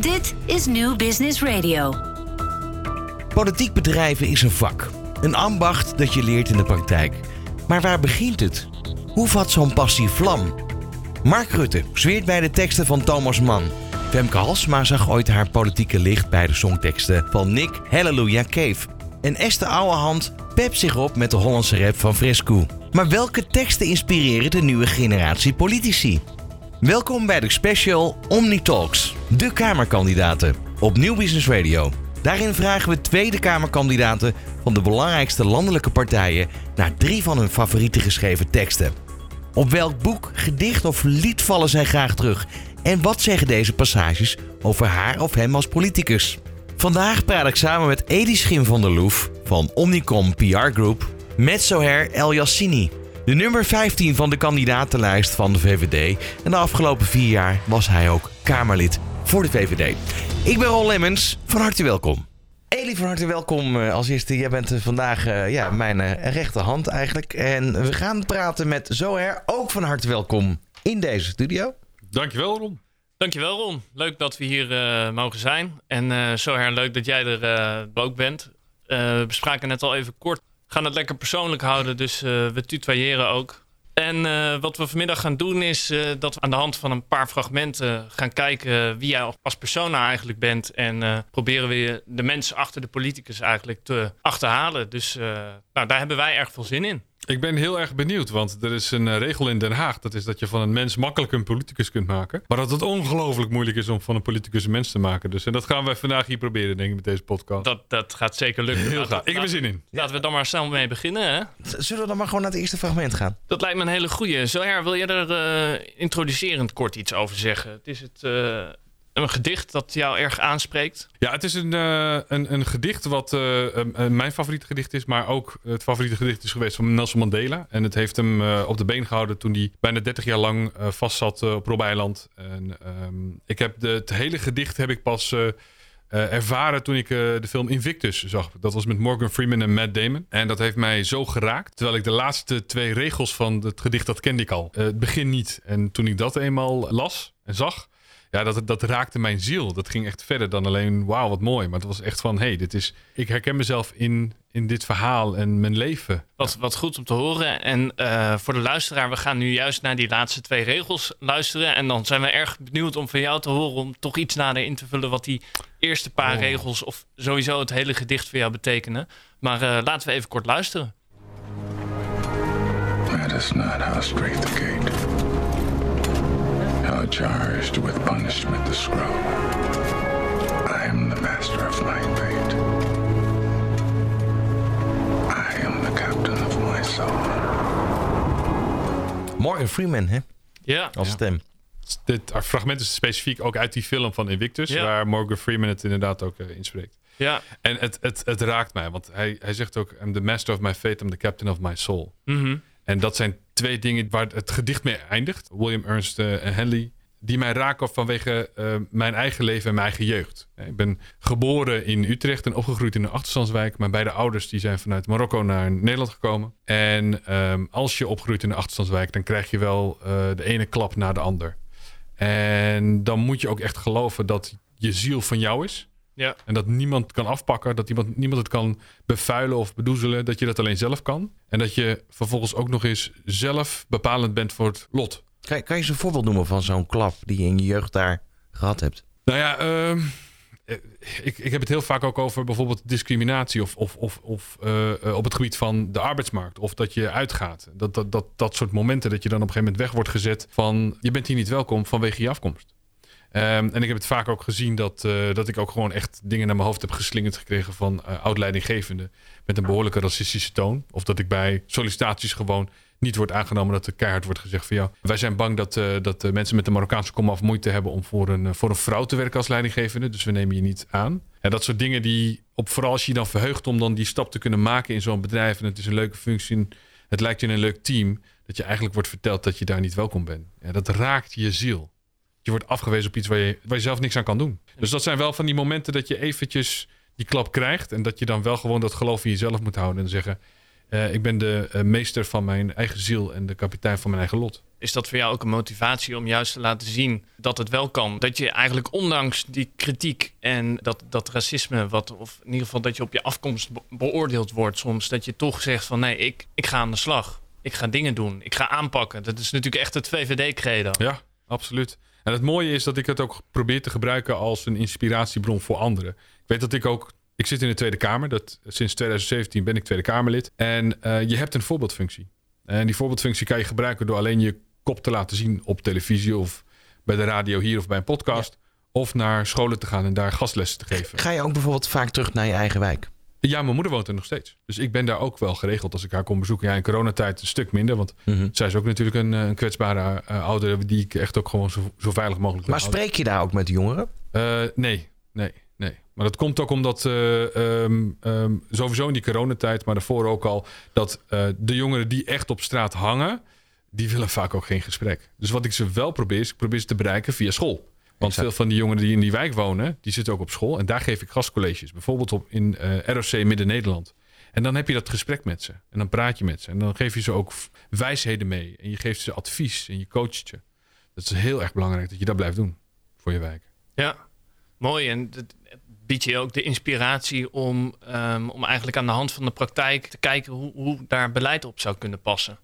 Dit is New Business Radio. Politiek bedrijven is een vak. Een ambacht dat je leert in de praktijk. Maar waar begint het? Hoe vat zo'n passie vlam? Mark Rutte zweert bij de teksten van Thomas Mann. Femke Halsma zag ooit haar politieke licht bij de songteksten van Nick Hallelujah Cave. En Esther Ouwehand pept zich op met de Hollandse rap van Fresco. Maar welke teksten inspireren de nieuwe generatie politici? Welkom bij de special Omni Talks, de Kamerkandidaten, op Nieuw Business Radio. Daarin vragen we Tweede Kamerkandidaten van de belangrijkste landelijke partijen naar drie van hun favoriete geschreven teksten. Op welk boek, gedicht of lied vallen zij graag terug? En wat zeggen deze passages over haar of hem als politicus? Vandaag praat ik samen met Edi Schim van der Loef van Omnicom PR Group met Soher El Yassini, de nummer 15 van de kandidatenlijst van de VVD. En de afgelopen vier jaar was hij ook Kamerlid voor de VVD. Ik ben Ron Lemmens, van harte welkom. Eli, van harte welkom eh, als eerste. Jij bent eh, vandaag uh, ja, mijn rechterhand eigenlijk. En we gaan praten met Zoher. Ook van harte welkom in deze studio. Dankjewel Ron. Dankjewel Ron. Leuk dat we hier uh, mogen zijn. En uh, Zoher, leuk dat jij er uh, ook bent. we spraken net al even kort. We gaan het lekker persoonlijk houden, dus we tutoyeren ook. En wat we vanmiddag gaan doen is dat we aan de hand van een paar fragmenten gaan kijken wie jij als persona eigenlijk bent. En proberen we de mensen achter de politicus eigenlijk te achterhalen. Dus nou, daar hebben wij erg veel zin in. Ik ben heel erg benieuwd, want er is een regel in Den Haag. Dat is dat je van een mens makkelijk een politicus kunt maken. Maar dat het ongelooflijk moeilijk is om van een politicus een mens te maken. Dus en dat gaan wij vandaag hier proberen, denk ik, met deze podcast. Dat, dat gaat zeker lukken. Heel graag. Ik heb er zin in. Laten we dan maar snel mee beginnen. Hè? Zullen we dan maar gewoon naar het eerste fragment gaan? Dat lijkt me een hele goeie. Zoher, wil je er uh, introducerend kort iets over zeggen? Het is het... Uh een gedicht dat jou erg aanspreekt? Ja, het is een, uh, een, een gedicht wat uh, mijn favoriete gedicht is, maar ook het favoriete gedicht is geweest van Nelson Mandela. En het heeft hem op de been gehouden toen hij bijna 30 jaar lang vast zat op Robbe-eiland. En um, ik heb de, het hele gedicht heb ik pas ervaren toen ik de film Invictus zag. Dat was met Morgan Freeman en Matt Damon. En dat heeft mij zo geraakt. Terwijl ik de laatste twee regels van het gedicht, dat kende ik al. het begin niet. En toen ik dat eenmaal las en zag ja, dat, dat raakte mijn ziel. Dat ging echt verder dan alleen, wauw, wat mooi. Maar het was echt van, hey, dit is, ik herken mezelf in, in dit verhaal en mijn leven. Wat, wat goed om te horen. En uh, voor de luisteraar, we gaan nu juist naar die laatste twee regels luisteren. En dan zijn we erg benieuwd om van jou te horen om toch iets nader in te vullen wat die eerste paar oh. regels of sowieso het hele gedicht voor jou betekenen. Maar uh, laten we even kort luisteren. That is not how straight the gate. Charged with punishment the scroll. I am the master of my fate. I am the captain of my soul. Morgan Freeman, hè? Ja. Als stem. Dit fragment is specifiek ook uit die film van Invictus, ja. waar Morgan Freeman het inderdaad ook uh, inspreekt. Ja. En het, het, het raakt mij, want hij, hij zegt ook: I'm the master of my fate, I'm the captain of my soul. Mm -hmm. En dat zijn twee dingen waar het gedicht mee eindigt. William Ernst uh, en Henley die mij raken vanwege uh, mijn eigen leven en mijn eigen jeugd. Ik ben geboren in Utrecht en opgegroeid in een achterstandswijk. Mijn beide ouders die zijn vanuit Marokko naar Nederland gekomen. En um, als je opgroeit in een achterstandswijk, dan krijg je wel uh, de ene klap na de ander. En dan moet je ook echt geloven dat je ziel van jou is. Ja. En dat niemand kan afpakken, dat iemand, niemand het kan bevuilen of bedoezelen, dat je dat alleen zelf kan. En dat je vervolgens ook nog eens zelf bepalend bent voor het lot. Kan, kan je eens een voorbeeld noemen van zo'n klap die je in je jeugd daar gehad hebt? Nou ja, uh, ik, ik heb het heel vaak ook over bijvoorbeeld discriminatie of, of, of, of uh, op het gebied van de arbeidsmarkt. Of dat je uitgaat. Dat, dat, dat, dat soort momenten dat je dan op een gegeven moment weg wordt gezet van je bent hier niet welkom vanwege je afkomst. Um, en ik heb het vaak ook gezien dat, uh, dat ik ook gewoon echt dingen naar mijn hoofd heb geslingerd gekregen van uh, oud-leidinggevenden met een behoorlijke racistische toon. Of dat ik bij sollicitaties gewoon niet wordt aangenomen dat er keihard wordt gezegd van jou. Wij zijn bang dat, uh, dat mensen met de Marokkaanse komaf moeite hebben om voor een, voor een vrouw te werken als leidinggevende. Dus we nemen je niet aan. En dat soort dingen die, op, vooral als je je dan verheugt om dan die stap te kunnen maken in zo'n bedrijf. En het is een leuke functie. Het lijkt je een leuk team. Dat je eigenlijk wordt verteld dat je daar niet welkom bent. Ja, dat raakt je ziel. Je wordt afgewezen op iets waar je, waar je zelf niks aan kan doen. Dus dat zijn wel van die momenten dat je eventjes die klap krijgt. En dat je dan wel gewoon dat geloof in jezelf moet houden. En zeggen, Eh, ik ben de eh, meester van mijn eigen ziel en de kapitein van mijn eigen lot. Is dat voor jou ook een motivatie om juist te laten zien dat het wel kan? Dat je eigenlijk ondanks die kritiek en dat, dat racisme, wat, of in ieder geval dat je op je afkomst be- beoordeeld wordt soms, dat je toch zegt van nee, ik, ik ga aan de slag. Ik ga dingen doen. Ik ga aanpakken. Dat is natuurlijk echt het VVD-credo. Ja, absoluut. En het mooie is dat ik het ook probeer te gebruiken als een inspiratiebron voor anderen. Ik weet dat ik ook. Ik zit in de Tweede Kamer. Dat, sinds 2017 ben ik Tweede Kamerlid. En eh, je hebt een voorbeeldfunctie. En die voorbeeldfunctie kan je gebruiken door alleen je kop te laten zien op televisie of bij de radio hier of bij een podcast. Of naar scholen te gaan en daar gastlessen te geven. Ga je ook bijvoorbeeld vaak terug naar je eigen wijk? Ja, mijn moeder woont er nog steeds. Dus ik ben daar ook wel geregeld als ik haar kom bezoeken. Ja, in coronatijd een stuk minder. Want Mhm. zij is ook natuurlijk een, eh, een kwetsbare uh, ouder... die ik echt ook gewoon zo, zo veilig mogelijk Maar spreek je daar ook met de jongeren? Uh, nee, nee, nee. Maar dat komt ook omdat uh, um, um, sowieso in die coronatijd... maar daarvoor ook al... dat de jongeren die echt op straat hangen... die willen vaak ook geen gesprek. Dus wat ik ze wel probeer... is ik probeer ze te bereiken via school. Want exact. veel van die jongeren die in die wijk wonen, die zitten ook op school. En daar geef ik gastcolleges. Bijvoorbeeld op, in uh, ROC Midden-Nederland. En dan heb je dat gesprek met ze. En dan praat je met ze. En dan geef je ze ook wijsheden mee. En je geeft ze advies en je coacht je. Dat is heel erg belangrijk dat je dat blijft doen voor je wijk. Ja, mooi. En dat biedt je ook de inspiratie om, um, om eigenlijk aan de hand van de praktijk te kijken hoe, hoe daar beleid op zou kunnen passen.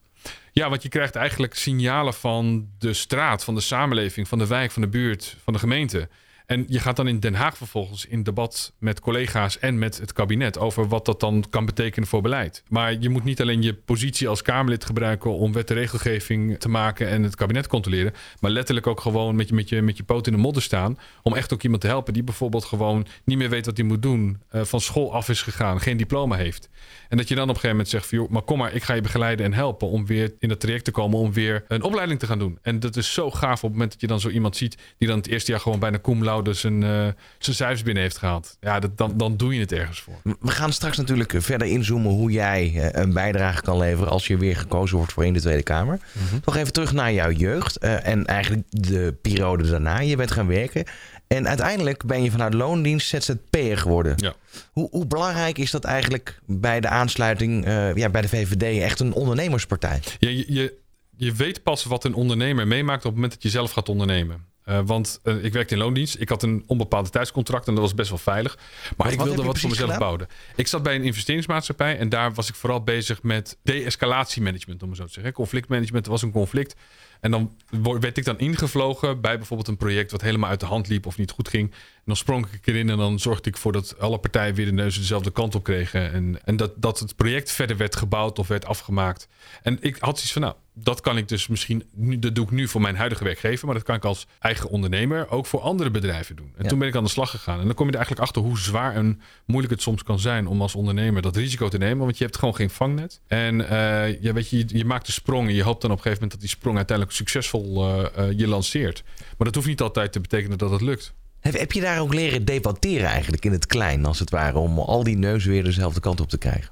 Ja, want je krijgt eigenlijk signalen van de straat, van de samenleving, van de wijk, van de buurt, van de gemeente. En je gaat dan in Den Haag vervolgens in debat met collega's en met het kabinet over wat dat dan kan betekenen voor beleid. Maar je moet niet alleen je positie als Kamerlid gebruiken om wet en regelgeving te maken en het kabinet controleren, maar letterlijk ook gewoon met je, met je, met je poot in de modder staan om echt ook iemand te helpen die bijvoorbeeld gewoon niet meer weet wat hij moet doen, uh, van school af is gegaan, geen diploma heeft. En dat je dan op een gegeven moment zegt joh, maar kom maar, ik ga je begeleiden en helpen om weer in dat traject te komen om weer een opleiding te gaan doen. En dat is zo gaaf op het moment dat je dan zo iemand ziet die dan het eerste jaar gewoon bijna cum laude zijn, uh, zijn cijfers binnen heeft gehaald. Ja, dat, dan, dan doe je het ergens voor. We gaan straks natuurlijk verder inzoomen hoe jij uh, een bijdrage kan leveren als je weer gekozen wordt voor in de Tweede Kamer. Mm -hmm. Nog even terug naar jouw jeugd uh, en eigenlijk de periode daarna. Je bent gaan werken. En uiteindelijk ben je vanuit loondienst ZZP'er geworden. Ja. Hoe, hoe, belangrijk is dat eigenlijk bij de aansluiting uh, ja, bij de VVD? Echt een ondernemerspartij? Ja, je, je, je weet pas wat een ondernemer meemaakt op het moment dat je zelf gaat ondernemen. Uh, want uh, ik werkte in loondienst. Ik had een onbepaalde tijdscontract en dat was best wel veilig. Maar ik wilde wat voor mezelf gedaan? bouwen. Ik zat bij een investeringsmaatschappij en daar was ik vooral bezig met de-escalatiemanagement, om het zo te zeggen. Conflictmanagement, er was een conflict. En dan werd ik dan ingevlogen bij bijvoorbeeld een project wat helemaal uit de hand liep of niet goed ging. En dan sprong ik erin en dan zorgde ik ervoor dat alle partijen weer de neuzen dezelfde kant op kregen. En, en dat, dat het project verder werd gebouwd of werd afgemaakt. En ik had zoiets van, nou, dat kan ik dus misschien, nu, dat doe ik nu voor mijn huidige werkgever, maar dat kan ik als eigen ondernemer ook voor andere bedrijven doen. En ja. toen ben ik aan de slag gegaan. En dan kom je er eigenlijk achter hoe zwaar en moeilijk het soms kan zijn om als ondernemer dat risico te nemen, want je hebt gewoon geen vangnet. En uh, ja, weet je, je, je, maakt de sprong en je hoopt dan op een gegeven moment dat die sprong uiteindelijk succesvol uh, uh, je lanceert. Maar dat hoeft niet altijd te betekenen dat het lukt. Heb, heb je daar ook leren debatteren eigenlijk in het klein, als het ware, om al die neuzen weer dezelfde kant op te krijgen?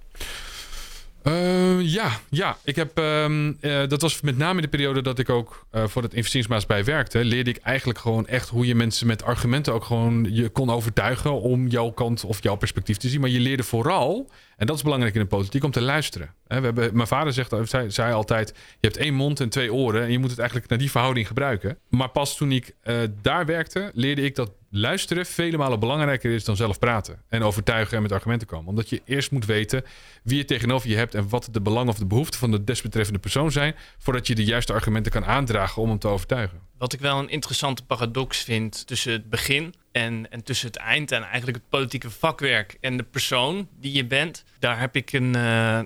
Uh, ja, ja, ik heb. Um, uh, dat was met name de periode dat ik ook uh, voor het investeringsmaatschappij werkte. Leerde ik eigenlijk gewoon echt hoe je mensen met argumenten ook gewoon je kon overtuigen om jouw kant of jouw perspectief te zien. Maar je leerde vooral, en dat is belangrijk in de politiek, om te luisteren. We hebben, mijn vader zegt, zei, zei altijd: je hebt één mond en twee oren en je moet het eigenlijk naar die verhouding gebruiken. Maar pas toen ik daar werkte, leerde ik dat luisteren vele malen belangrijker is dan zelf praten. En overtuigen en met argumenten komen. Omdat je eerst moet weten wie je tegenover je hebt en wat de belangen of de behoeften van de desbetreffende persoon zijn. Voordat je de juiste argumenten kan aandragen om hem te overtuigen. Wat ik wel een interessante paradox vind tussen het begin en, en tussen het eind en eigenlijk het politieke vakwerk en de persoon die je bent. Daar heb ik een, uh,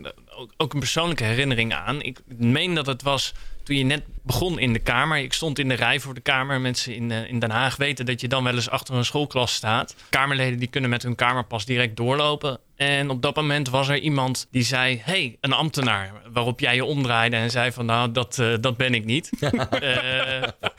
ook een persoonlijke herinnering aan. Ik meen dat het was toen je net begon in de Kamer. Ik stond in de rij voor de Kamer. Mensen in, uh, in Den Haag weten dat je dan wel eens achter een schoolklas staat. Kamerleden die kunnen met hun Kamerpas direct doorlopen. En op dat moment was er iemand die zei... hey, een ambtenaar. Waarop jij je omdraaide en zei van... nou, dat, uh, dat ben ik niet. uh,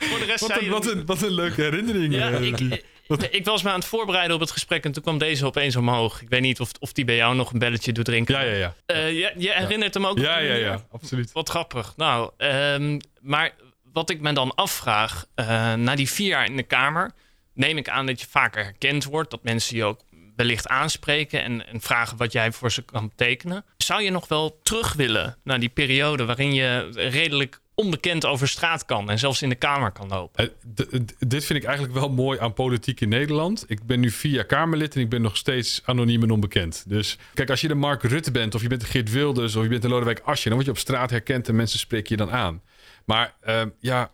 voor de rest wat, een, wat, een, wat een leuke herinnering. Ja, ik, ik was me aan het voorbereiden op het gesprek en toen kwam deze opeens omhoog. Ik weet niet of, of die bij jou nog een belletje doet drinken. Ja, ja, ja. Uh, je, je herinnert hem ook? Ja, ja, ja, absoluut. Wat grappig. Nou, um, maar wat ik me dan afvraag, uh, na die vier jaar in de Kamer, neem ik aan dat je vaker herkend wordt. Dat mensen je ook wellicht aanspreken en, en vragen wat jij voor ze kan betekenen. Zou je nog wel terug willen naar die periode waarin je redelijk onbekend over straat kan en zelfs in de Kamer kan lopen? Eh, dit vind ik eigenlijk wel mooi aan politiek in Nederland. Ik ben nu vier jaar Kamerlid en ik ben nog steeds anoniem en onbekend. Dus kijk, als je de Mark Rutte bent, of je bent de Geert Wilders, of je bent de Lodewijk Asscher, dan word je op straat herkend en mensen spreken je dan aan. Maar eh, ja,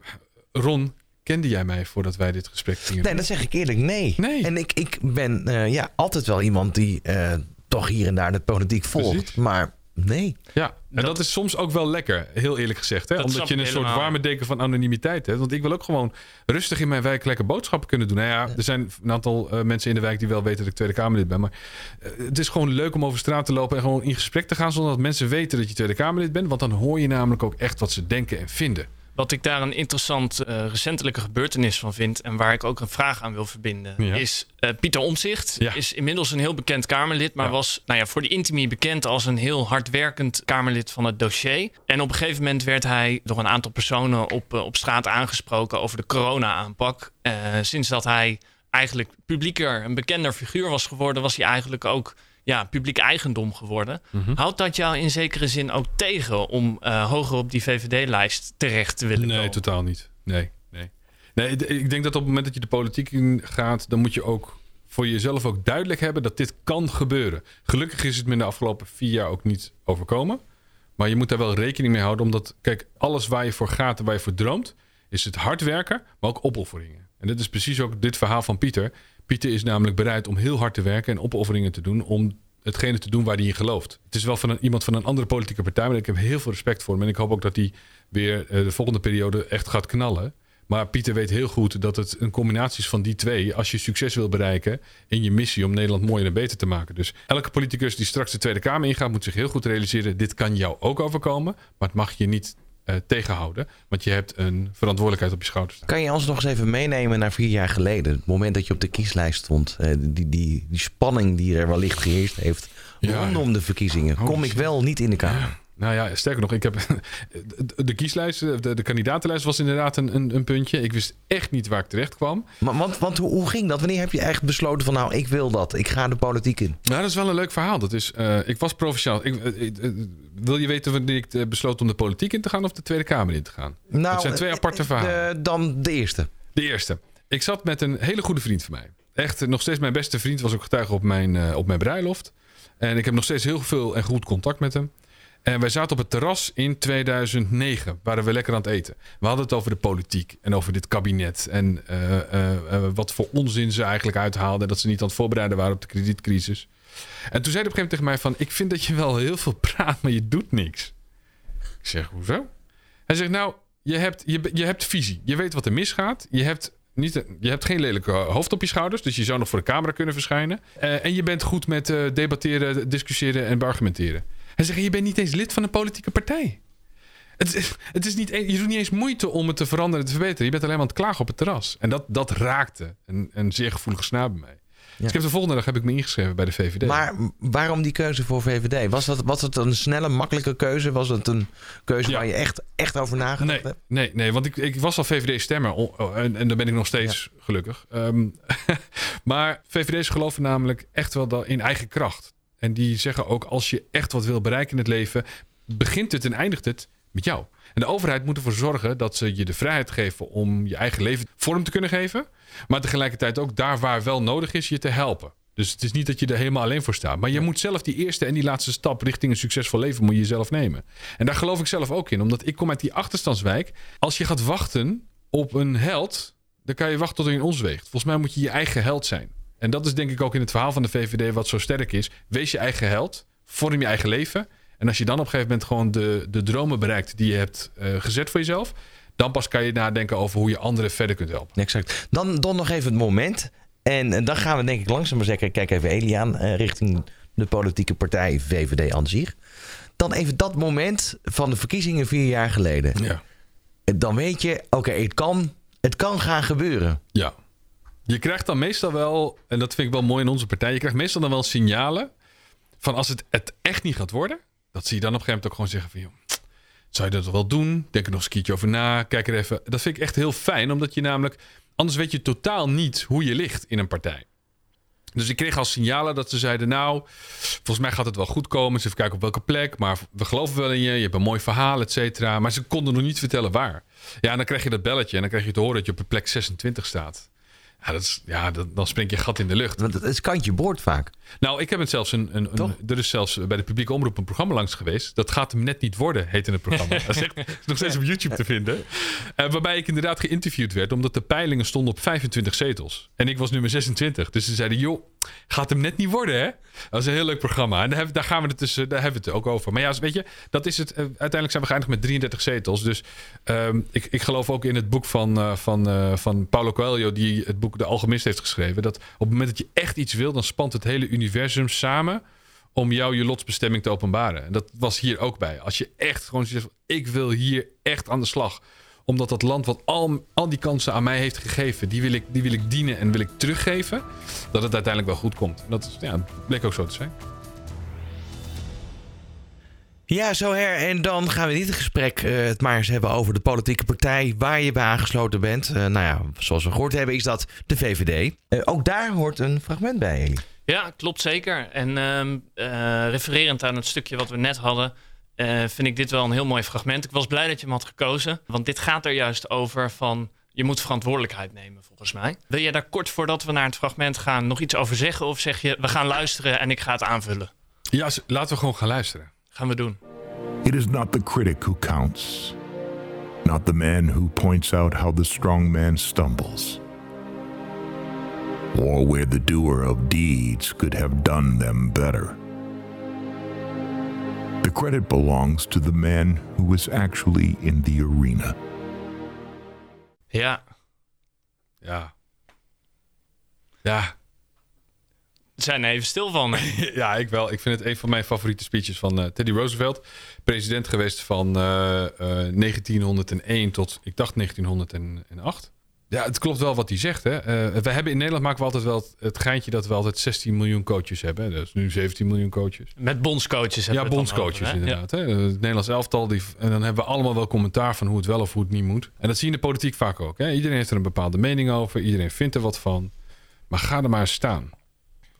Ron, kende jij mij voordat wij dit gesprek gingen Nee, dat zeg ik eerlijk, nee. Nee. En ik, ik ben eh, ja, altijd wel iemand die eh, toch hier en daar de politiek volgt. Precies. Maar nee. Ja, en dat, is soms ook wel lekker, heel eerlijk gezegd. Hè? Dat Omdat je een soort helemaal. warme deken van anonimiteit hebt. Want ik wil ook gewoon rustig in mijn wijk lekker boodschappen kunnen doen. Nou ja, er zijn een aantal eh, mensen in de wijk die wel weten dat ik Tweede Kamerlid ben. Maar eh, het is gewoon leuk om over straat te lopen en gewoon in gesprek te gaan... zonder dat mensen weten dat je Tweede Kamerlid bent. Want dan hoor je namelijk ook echt wat ze denken en vinden. Wat ik daar een interessant eh, recentelijke gebeurtenis van vind en waar ik ook een vraag aan wil verbinden, Ja. is eh, Pieter Omzicht Ja. is inmiddels een heel bekend Kamerlid, maar Ja. was nou ja, voor de Intimi bekend als een heel hardwerkend Kamerlid van het dossier. En op een gegeven moment werd hij door een aantal personen op, eh, op straat aangesproken over de corona-aanpak. Sinds dat hij eigenlijk publieker, een bekender figuur was geworden, was hij eigenlijk ook ja, publiek eigendom geworden. Mhm. Houdt dat jou in zekere zin ook tegen om eh, hoger op die VVD-lijst terecht te willen Nee, komen? totaal niet. Nee, nee. nee, ik- ik denk dat op het moment dat je de politiek in gaat, dan moet je ook voor jezelf ook duidelijk hebben dat dit kan gebeuren. Gelukkig is het me in de afgelopen vier jaar ook niet overkomen. Maar je moet daar wel rekening mee houden, omdat, kijk, alles waar je voor gaat en waar je voor droomt, is het hard werken, maar ook opofferingen. En dit is precies ook dit verhaal van Pieter. Pieter is namelijk bereid om heel hard te werken en opofferingen te doen om hetgene te doen waar hij in gelooft. Het is wel van iemand van een andere politieke partij, maar ik heb heel veel respect voor hem. En ik hoop ook dat hij weer eh, de volgende periode echt gaat knallen. Maar Pieter weet heel goed dat het een combinatie is van die twee. Als je succes wil bereiken in je missie om Nederland mooier en beter te maken. Dus elke politicus die straks de Tweede Kamer ingaat, moet zich heel goed realiseren: dit kan jou ook overkomen. Maar het mag je niet eh, tegenhouden. Want je hebt een verantwoordelijkheid op je schouders. Kan je ons nog eens even meenemen naar vier jaar geleden? Het moment dat je op de kieslijst stond. Eh, die, die, die spanning die er wellicht geheerst heeft Ja, rondom de verkiezingen. Oh, Kom ik wel niet in de Kamer? Nou ja, sterker nog, ik heb de- kieslijst, de, de kandidatenlijst was inderdaad een, een, een puntje. Ik wist echt niet waar ik terecht kwam. Maar, want want hoe, hoe ging dat? Wanneer heb je echt besloten van nou, ik wil dat. Ik ga de politiek in. Nou, dat is wel een leuk verhaal. Dat is, eh, ik was provinciaal. Ik, eh, eh, wil je weten wanneer ik eh, besloot om de politiek in te gaan of de Tweede Kamer in te gaan? Nou, Het zijn twee eh, aparte eh, verhalen. eh, dan de eerste. De eerste. Ik zat met een hele goede vriend van mij. Echt, eh, nog steeds mijn beste vriend. Was ook getuige op mijn, eh, op mijn bruiloft. En ik heb nog steeds heel veel en goed contact met hem. En wij zaten op het terras in 2009. Waren we lekker aan het eten. We hadden het over de politiek. En over dit kabinet. En eh, eh, eh, wat voor onzin ze eigenlijk uithaalden. Dat ze niet aan het voorbereiden waren op de kredietcrisis. En toen zei hij op een gegeven moment tegen mij van... Ik vind dat je wel heel veel praat, maar je doet niks. Ik zeg, hoezo? Hij zegt, nou, je hebt, je, je hebt visie. Je weet wat er misgaat. Je hebt, niet, je hebt geen lelijke hoofd op je schouders. Dus je zou nog voor de camera kunnen verschijnen. En je bent goed met debatteren, discussiëren en beargumenteren. Hij zegt, je bent niet eens lid van een politieke partij. Het, is- het is niet, e- je doet niet eens moeite om het te veranderen en te verbeteren. Je bent alleen maar aan het klagen op het terras. En dat, dat raakte een, een zeer gevoelige snaar bij mij. Dus ik heb de volgende dag heb ik me ingeschreven bij de VVD. Maar waarom die keuze voor VVD? Was, dat, was het een snelle, makkelijke keuze? Was het een keuze Ja. waar je echt, echt over nagedacht Nee, hebt? nee, nee, want ik, ik was al VVD-stemmer en, en daar ben ik nog steeds gelukkig. Ehm, maar VVD's geloven namelijk echt wel in eigen kracht. En die zeggen ook, als je echt wat wil bereiken in het leven, begint het en eindigt het met jou. En de overheid moet ervoor zorgen dat ze je de vrijheid geven om je eigen leven vorm te kunnen geven. Maar tegelijkertijd ook daar waar wel nodig is, je te helpen. Dus het is niet dat je er helemaal alleen voor staat. Maar je moet zelf die eerste en die laatste stap richting een succesvol leven moet je zelf nemen. En daar geloof ik zelf ook in. Omdat ik kom uit die achterstandswijk. Als je gaat wachten op een held, dan kan je wachten tot hij in ons weegt. Volgens mij moet je je eigen held zijn. En dat is denk ik ook in het verhaal van de VVD wat zo sterk is. Wees je eigen held. Vorm je eigen leven. En als je dan op een gegeven moment gewoon de, de dromen bereikt die je hebt eh, gezet voor jezelf. Dan pas kan je nadenken over hoe je anderen verder kunt helpen. Exact. Dan, dan nog even het moment. En dan gaan we denk ik langzaam maar zeker, kijk even Elie aan, eh, richting de politieke partij VVD aan zich. Dan even dat moment van de verkiezingen vier jaar geleden. Ja. Dan weet je, oké, het, kan, het kan gaan gebeuren. Ja. Je krijgt dan meestal wel, en dat vind ik wel mooi in onze partij, je krijgt meestal dan wel signalen van als het, het echt niet gaat worden, dat zie je dan op een gegeven moment ook gewoon zeggen van, joh, zou je dat wel doen? Denk er nog eens een keertje over na, kijk er even. Dat vind ik echt heel fijn, omdat je namelijk, anders weet je totaal niet hoe je ligt in een partij. Dus ik kreeg al signalen dat ze zeiden: Nou, volgens mij gaat het wel goed komen. Ze even kijken op welke plek. Maar we geloven wel in je. Je hebt een mooi verhaal, et cetera. Maar ze konden nog niet vertellen waar. Ja, en dan krijg je dat belletje. En dan krijg je te horen dat je op plek 26 staat. Ja, dat is, ja dat, dan spring je gat in de lucht. Want het is kantje boord vaak. Nou, ik heb het zelfs een, een, een, er is zelfs bij de publieke omroep een programma langs geweest. Dat gaat hem net niet worden, heet in het programma. dat is, echt, nog steeds op YouTube te vinden. Uh, waarbij ik inderdaad geïnterviewd werd, omdat de peilingen stonden op 25 zetels. En ik was nummer 26. Dus ze zeiden, joh, gaat hem net niet worden, hè? Dat is een heel leuk programma. En daar, daar gaan we het dus, daar hebben we het ook over. Maar ja, weet je, dat is het. Uh, uiteindelijk zijn we geëindigd met 33 zetels. Dus um, ik, ik geloof ook in het boek van, uh, van, van Paulo Coelho, die het boek De Alchemist heeft geschreven. Dat op het moment dat je echt iets wil, dan spant het hele universum samen om jou je lotsbestemming te openbaren. En dat was hier ook bij. Als je echt gewoon zegt, ik wil hier echt aan de slag. Omdat dat land wat al, al die kansen aan mij heeft gegeven, die wil, ik, die wil ik dienen en wil ik teruggeven. Dat het uiteindelijk wel goed komt. Dat ja, bleek ook zo te zijn. Ja, zo her. En dan gaan we niet het gesprek uh, het maar eens hebben over de politieke partij waar je bij aangesloten bent. Uh, nou ja, zoals we gehoord hebben is dat de VVD. Uh, ook daar hoort een fragment bij. Ja, klopt zeker. En uh, refererend aan het stukje wat we net hadden, uh, vind ik dit wel een heel mooi fragment. Ik was blij dat je hem had gekozen, want dit gaat er juist over van je moet verantwoordelijkheid nemen, volgens mij. Wil jij daar kort voordat we naar het fragment gaan nog iets over zeggen? Of zeg je, we gaan luisteren en ik ga het aanvullen? Ja, laten we gewoon gaan luisteren. Gaan we doen. It is not the critic who counts. Not the man who points out how the strong man stumbles. or where the doer of deeds could have done them better. The credit belongs to the man who was actually in the arena. Yeah. Yeah. Ja. Zijn even stil van. ja, ik wel. Ik vind het een van mijn favoriete speeches van uh, Teddy Roosevelt. President geweest van uh, uh, 1901 tot, ik dacht 1908. Ja, het klopt wel wat hij zegt. Hè. Uh, we hebben in Nederland maken we altijd wel het geintje dat we altijd 16 miljoen coaches hebben. Dus nu 17 miljoen coaches. Met bondscoaches. Ja, bondscoaches inderdaad. Hè? Het Nederlands elftal. Die, en dan hebben we allemaal wel commentaar van hoe het wel of hoe het niet moet. En dat zie je in de politiek vaak ook. Hè? Iedereen heeft er een bepaalde mening over. Iedereen vindt er wat van. Maar ga er maar eens staan.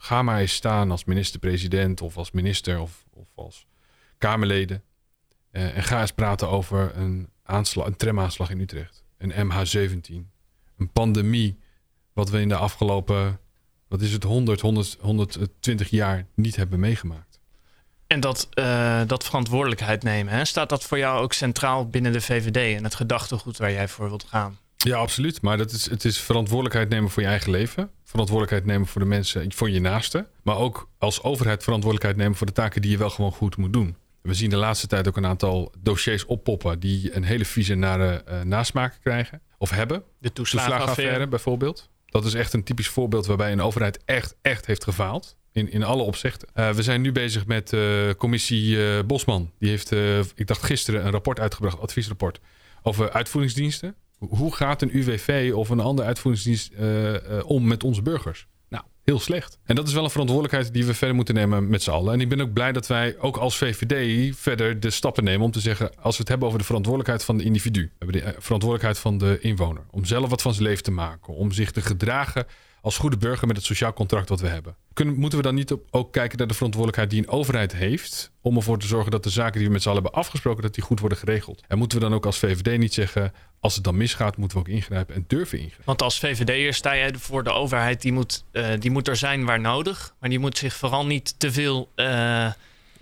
Ga maar eens staan als minister-president of als minister of, of als Kamerleden. Uh, en ga eens praten over een, aanslag, een tramaanslag in Utrecht. Een MH17 een pandemie, wat we in de afgelopen, wat is het, 100, 100 120 jaar niet hebben meegemaakt. En dat, uh, dat verantwoordelijkheid nemen, hè? staat dat voor jou ook centraal binnen de VVD en het gedachtegoed waar jij voor wilt gaan? Ja, absoluut. Maar dat is, het is verantwoordelijkheid nemen voor je eigen leven. Verantwoordelijkheid nemen voor de mensen, voor je naasten. Maar ook als overheid verantwoordelijkheid nemen voor de taken die je wel gewoon goed moet doen. We zien de laatste tijd ook een aantal dossiers oppoppen die een hele vieze nare uh, nasmaak krijgen of hebben. De toeslagenaffaire bijvoorbeeld. Dat is echt een typisch voorbeeld waarbij een overheid echt, echt heeft gefaald. In, in alle opzichten. Uh, we zijn nu bezig met uh, commissie Bosman. Die heeft, ik dacht gisteren, een rapport uitgebracht, adviesrapport, over uitvoeringsdiensten. Hoe gaat een UWV of een andere uitvoeringsdienst om met onze burgers? heel slecht. En dat is wel een verantwoordelijkheid die we verder moeten nemen met z'n allen. En ik ben ook blij dat wij ook als VVD verder de stappen nemen om te zeggen, als we het hebben over de verantwoordelijkheid van de individu, we hebben de eh, verantwoordelijkheid van de inwoner, om zelf wat van zijn leven te maken, om zich te gedragen als goede burger met het sociaal contract wat we hebben. Kunnen, moeten we dan niet ook kijken naar de verantwoordelijkheid die een overheid heeft om ervoor te zorgen dat de zaken die we met z'n allen hebben afgesproken, dat die goed worden geregeld? En moeten we dan ook als VVD niet zeggen, als het dan misgaat, moeten we ook ingrijpen en durven ingrijpen? Want als VVD'er sta jij voor de overheid, die moet, uh, die moet er zijn waar nodig, maar die moet zich vooral niet te veel... Uh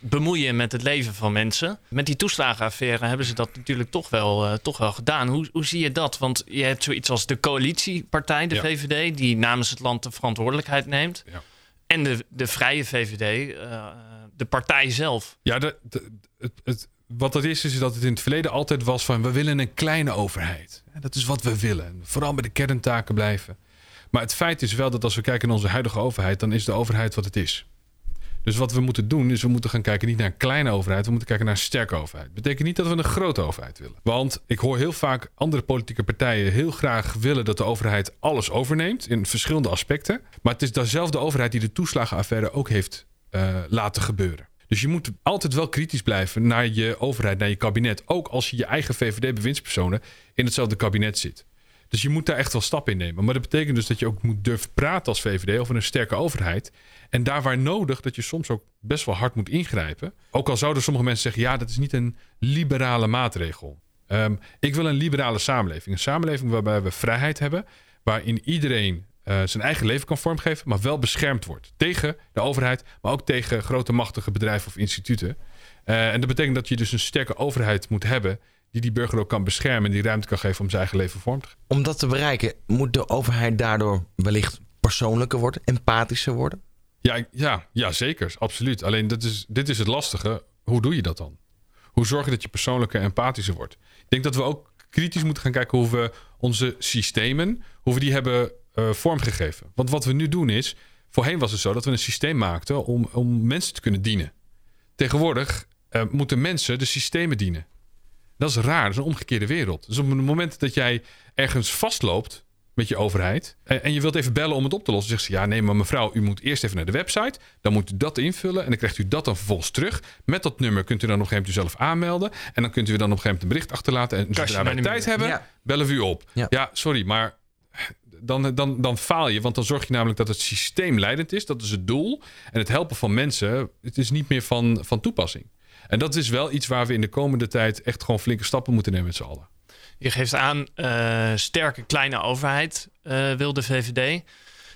bemoeien met het leven van mensen. Met die toeslagenaffaire hebben ze dat natuurlijk toch wel, uh, toch wel gedaan. Hoe, hoe zie je dat? Want je hebt zoiets als de coalitiepartij, de ja. VVD, die namens het land de verantwoordelijkheid neemt. Ja. En de, de vrije VVD, uh, de partij zelf. Ja, de, de, het, het, wat dat is, is dat het in het verleden altijd was van we willen een kleine overheid. Dat is wat we willen. Vooral bij de kerntaken blijven. Maar het feit is wel dat als we kijken naar onze huidige overheid, dan is de overheid wat het is. Dus wat we moeten doen, is we moeten gaan kijken niet naar een kleine overheid, we moeten kijken naar een sterke overheid. Betekent niet dat we een grote overheid willen. Want ik hoor heel vaak andere politieke partijen heel graag willen dat de overheid alles overneemt in verschillende aspecten. Maar het is dezelfde overheid die de toeslagenaffaire ook heeft uh, laten gebeuren. Dus je moet altijd wel kritisch blijven naar je overheid, naar je kabinet. Ook als je je eigen VVD-bewindspersonen in hetzelfde kabinet zit. Dus je moet daar echt wel stappen in nemen. Maar dat betekent dus dat je ook moet durven praten als VVD over een sterke overheid. En daar waar nodig, dat je soms ook best wel hard moet ingrijpen. Ook al zouden sommige mensen zeggen: ja, dat is niet een liberale maatregel. Ehm, ik wil een liberale samenleving. Een samenleving waarbij we vrijheid hebben. Waarin iedereen uh, zijn eigen leven kan vormgeven, maar wel beschermd wordt. Tegen de overheid, maar ook tegen grote machtige bedrijven of instituten. Uh, en dat betekent dat je dus een sterke overheid moet hebben die die burger ook kan beschermen en die ruimte kan geven om zijn eigen leven vorm te geven. Om dat te bereiken, moet de overheid daardoor wellicht persoonlijker worden, empathischer worden? Ja, ja, ja zeker, absoluut. Alleen dat is, dit is het lastige. Hoe doe je dat dan? Hoe zorg je dat je persoonlijker en empathischer wordt? Ik denk dat we ook kritisch moeten gaan kijken hoe we onze systemen, hoe we die hebben uh, vormgegeven. Want wat we nu doen is, voorheen was het zo dat we een systeem maakten om, om mensen te kunnen dienen. Tegenwoordig uh, moeten mensen de systemen dienen. Dat is raar, dat is een omgekeerde wereld. Dus op het moment dat jij ergens vastloopt met je overheid en, en je wilt even bellen om het op te lossen, zegt ze ja, nee, maar mevrouw, u moet eerst even naar de website, dan moet u dat invullen en dan krijgt u dat dan vervolgens terug. Met dat nummer kunt u dan nog een gegeven moment zelf aanmelden en dan kunt u dan op een gegeven moment een bericht achterlaten en zodra wij tijd hebben, ja. bellen we u op. Ja. ja, sorry, maar dan, dan, dan faal je. Want dan zorg je namelijk dat het systeem leidend is. Dat is het doel. En het helpen van mensen, het is niet meer van, van toepassing. En dat is wel iets waar we in de komende tijd echt gewoon flinke stappen moeten nemen met z'n allen. Je geeft aan, uh, sterke kleine overheid uh, wil de VVD.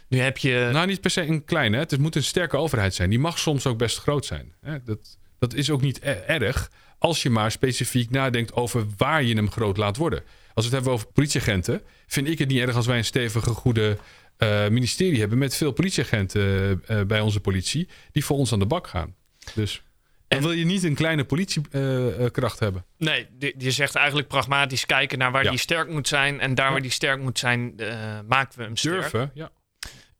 Nu heb je. Nou, niet per se een kleine. Het moet een sterke overheid zijn. Die mag soms ook best groot zijn. Dat, dat is ook niet e-, erg. Als je maar specifiek nadenkt over waar je hem groot laat worden. Als we het hebben over politieagenten, vind ik het niet erg als wij een stevige, goede uh, ministerie hebben met veel politieagenten uh, bij onze politie die voor ons aan de bak gaan. Dus dan wil je niet een kleine politiekracht hebben. Nee, je zegt eigenlijk pragmatisch kijken naar waar ja. die sterk moet zijn. En daar waar die sterk moet zijn, maken we hem sterk. Durven, ja.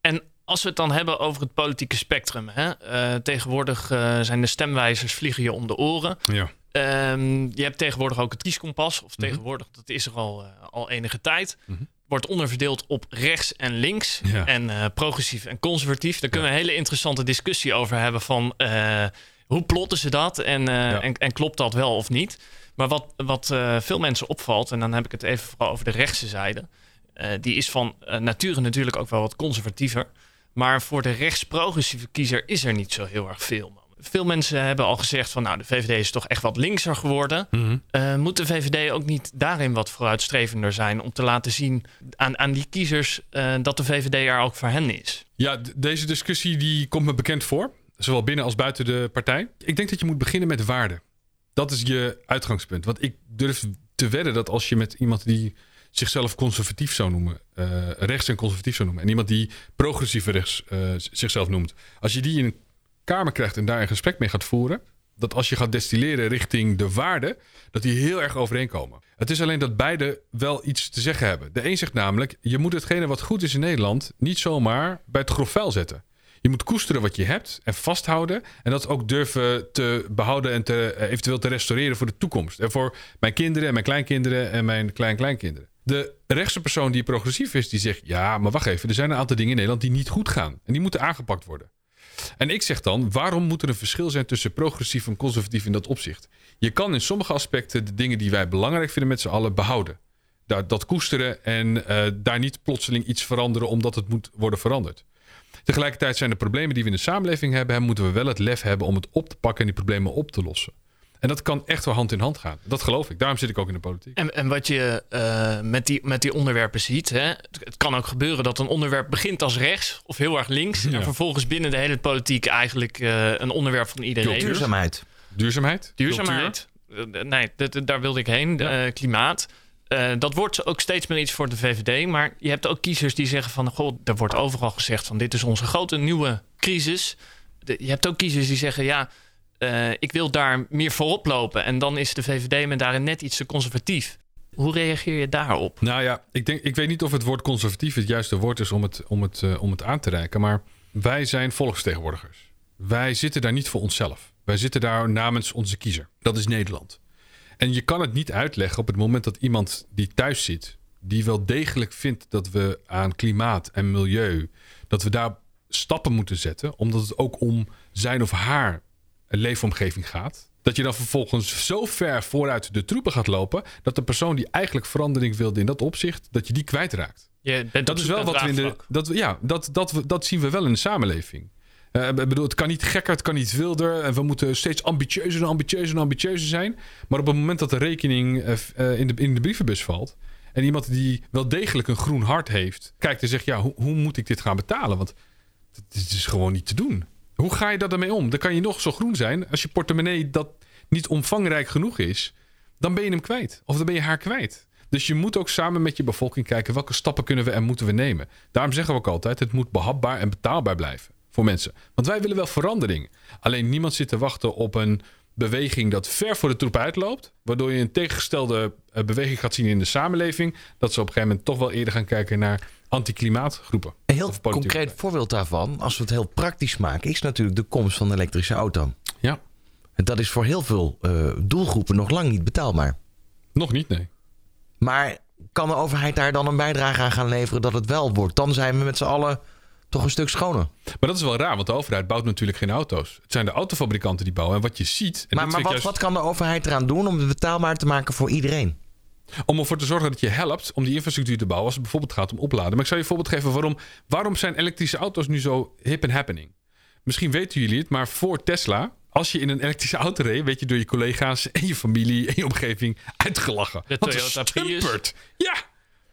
En als we het dan hebben over het politieke spectrum. Hè? tegenwoordig zijn de stemwijzers vliegen je om de oren. Ja. Um, je hebt tegenwoordig ook het kieskompas. Of mhm. tegenwoordig, dat is er al, al enige tijd. Mm -hmm. Wordt onderverdeeld op rechts en links. Ja. En uh, progressief en conservatief. Daar kunnen we een hele interessante discussie over hebben. Van uh, hoe plotten ze dat? En, ja. en, en, klopt dat wel of niet? Maar wat, wat veel mensen opvalt. En dan heb ik het even vooral over de rechtse zijde. die is van nature natuurlijk ook wel wat conservatiever. Maar voor de rechts-progressieve kiezer is er niet zo heel erg veel veel mensen hebben al gezegd van nou, de VVD is toch echt wat linkser geworden. Mm -hmm. moet de VVD ook niet daarin wat vooruitstrevender zijn om te laten zien aan, aan die kiezers dat de VVD er ook voor hen is? Ja, deze discussie die komt me bekend voor, zowel binnen als buiten de partij. Ik denk dat je moet beginnen met waarde. Dat is je uitgangspunt. Want ik durf te wedden dat als je met iemand die zichzelf conservatief zou noemen, uh, rechts en conservatief zou noemen, en iemand die progressieve rechts zichzelf noemt, als je die in Kamer krijgt en daar een gesprek mee gaat voeren, dat als je gaat destilleren richting de waarden, dat die heel erg overeenkomen. Het is alleen dat beide wel iets te zeggen hebben. De een zegt namelijk, je moet hetgene wat goed is in Nederland niet zomaar bij het grof vuil zetten. Je moet koesteren wat je hebt en vasthouden. En dat ook durven te behouden en te, eh, eventueel te restaureren voor de toekomst. En voor mijn kinderen en mijn kleinkinderen en mijn kleinkleinkinderen. De rechtse persoon die progressief is, die zegt: Ja, maar wacht even. Er zijn een aantal dingen in Nederland die niet goed gaan. En die moeten aangepakt worden. En ik zeg dan, waarom moet er een verschil zijn tussen progressief en conservatief in dat opzicht? Je kan in sommige aspecten de dingen die wij belangrijk vinden met z'n allen behouden. Dat, dat koesteren en uh, daar niet plotseling iets veranderen omdat het moet worden veranderd. Tegelijkertijd zijn de problemen die we in de samenleving hebben, moeten we wel het lef hebben om het op te pakken en die problemen op te lossen. En dat kan echt wel hand in hand gaan. Dat geloof ik. Daarom zit ik ook in de politiek. En, en wat je uh, met, die, met die onderwerpen ziet. Hè, het, kan ook gebeuren dat een onderwerp begint als rechts of heel erg links. Ja. En vervolgens binnen de hele politiek eigenlijk uh, een onderwerp van iedereen. Duurzaamheid. Duurzaamheid. Duurzaamheid. Uh, nee, daar wilde ik heen. Ja. klimaat. Dat wordt ook steeds meer iets voor de VVD. Maar je hebt ook kiezers die zeggen van... Goh, er wordt overal gezegd van dit is onze grote nieuwe crisis. Je hebt ook kiezers die zeggen... ja uh, ik wil daar meer voorop lopen. En dan is de VVD me daarin net iets te conservatief. Hoe reageer je daarop? Nou ja, ik, denk, ik weet niet of het woord conservatief het juiste woord is om het, om het, uh, om het aan te reiken. Maar wij zijn volksvertegenwoordigers. Wij zitten daar niet voor onszelf. Wij zitten daar namens onze kiezer. Dat is Nederland. En je kan het niet uitleggen op het moment dat iemand die thuis zit, die wel degelijk vindt dat we aan klimaat en milieu, dat we daar stappen moeten zetten, omdat het ook om zijn of haar leefomgeving gaat. Dat je dan vervolgens zo ver vooruit de troepen gaat lopen. dat de persoon die eigenlijk verandering wilde in dat opzicht. dat je die kwijtraakt. Je bent Dat is wel wat we in de. Dat, ja, dat, dat, we- dat zien we wel in de samenleving. Eh, bedoel, het kan niet gekker, het kan niet wilder. En we moeten steeds ambitieuzer en ambitieuzer en ambitieuzer zijn. Maar op het moment dat de rekening eh, eh, in, de, in de brievenbus valt. En iemand die wel degelijk een groen hart heeft, kijkt en zegt: Ja, hoe, hoe moet ik dit gaan betalen? Want het is, gewoon niet te doen. Hoe ga je daar dan mee om? Dan kan je nog zo groen zijn. Als je portemonnee dat niet omvangrijk genoeg is, dan ben je hem kwijt. Of dan ben je haar kwijt. Dus je moet ook samen met je bevolking kijken welke stappen kunnen we en moeten we nemen. Daarom zeggen we ook altijd: het moet behapbaar en betaalbaar blijven voor mensen. Want wij willen wel verandering. Alleen niemand zit te wachten op een beweging dat ver voor de troep uitloopt. Waardoor je een tegengestelde eh, beweging gaat zien in de samenleving. Dat ze op een gegeven moment toch wel eerder gaan kijken naar anti-klimaatgroepen. Een heel concreet voorbeeld daarvan, als we het heel praktisch maken, is natuurlijk de komst van de elektrische auto. Ja, En Dat is voor heel veel eh, doelgroepen nog lang niet betaalbaar. nog niet, nee. Maar kan de overheid daar dan een bijdrage aan gaan leveren dat het wel wordt? Dan zijn we met z'n allen toch een stuk schoner. Maar dat is wel raar, want de overheid bouwt natuurlijk geen auto's. Het zijn de autofabrikanten die bouwen. En wat je ziet. En Maar, maar wat, wat kan de overheid eraan doen om het betaalbaar te maken voor iedereen? Om ervoor te zorgen dat je helpt om die infrastructuur te bouwen. Als het bijvoorbeeld gaat om opladen. Maar ik zal je een voorbeeld geven waarom, waarom zijn elektrische auto's nu zo hip en happening. Misschien weten jullie het, maar voor Tesla. Als je in een elektrische auto reed, werd je door je collega's en je familie en je omgeving uitgelachen. De Want Toyota Prius. Ja.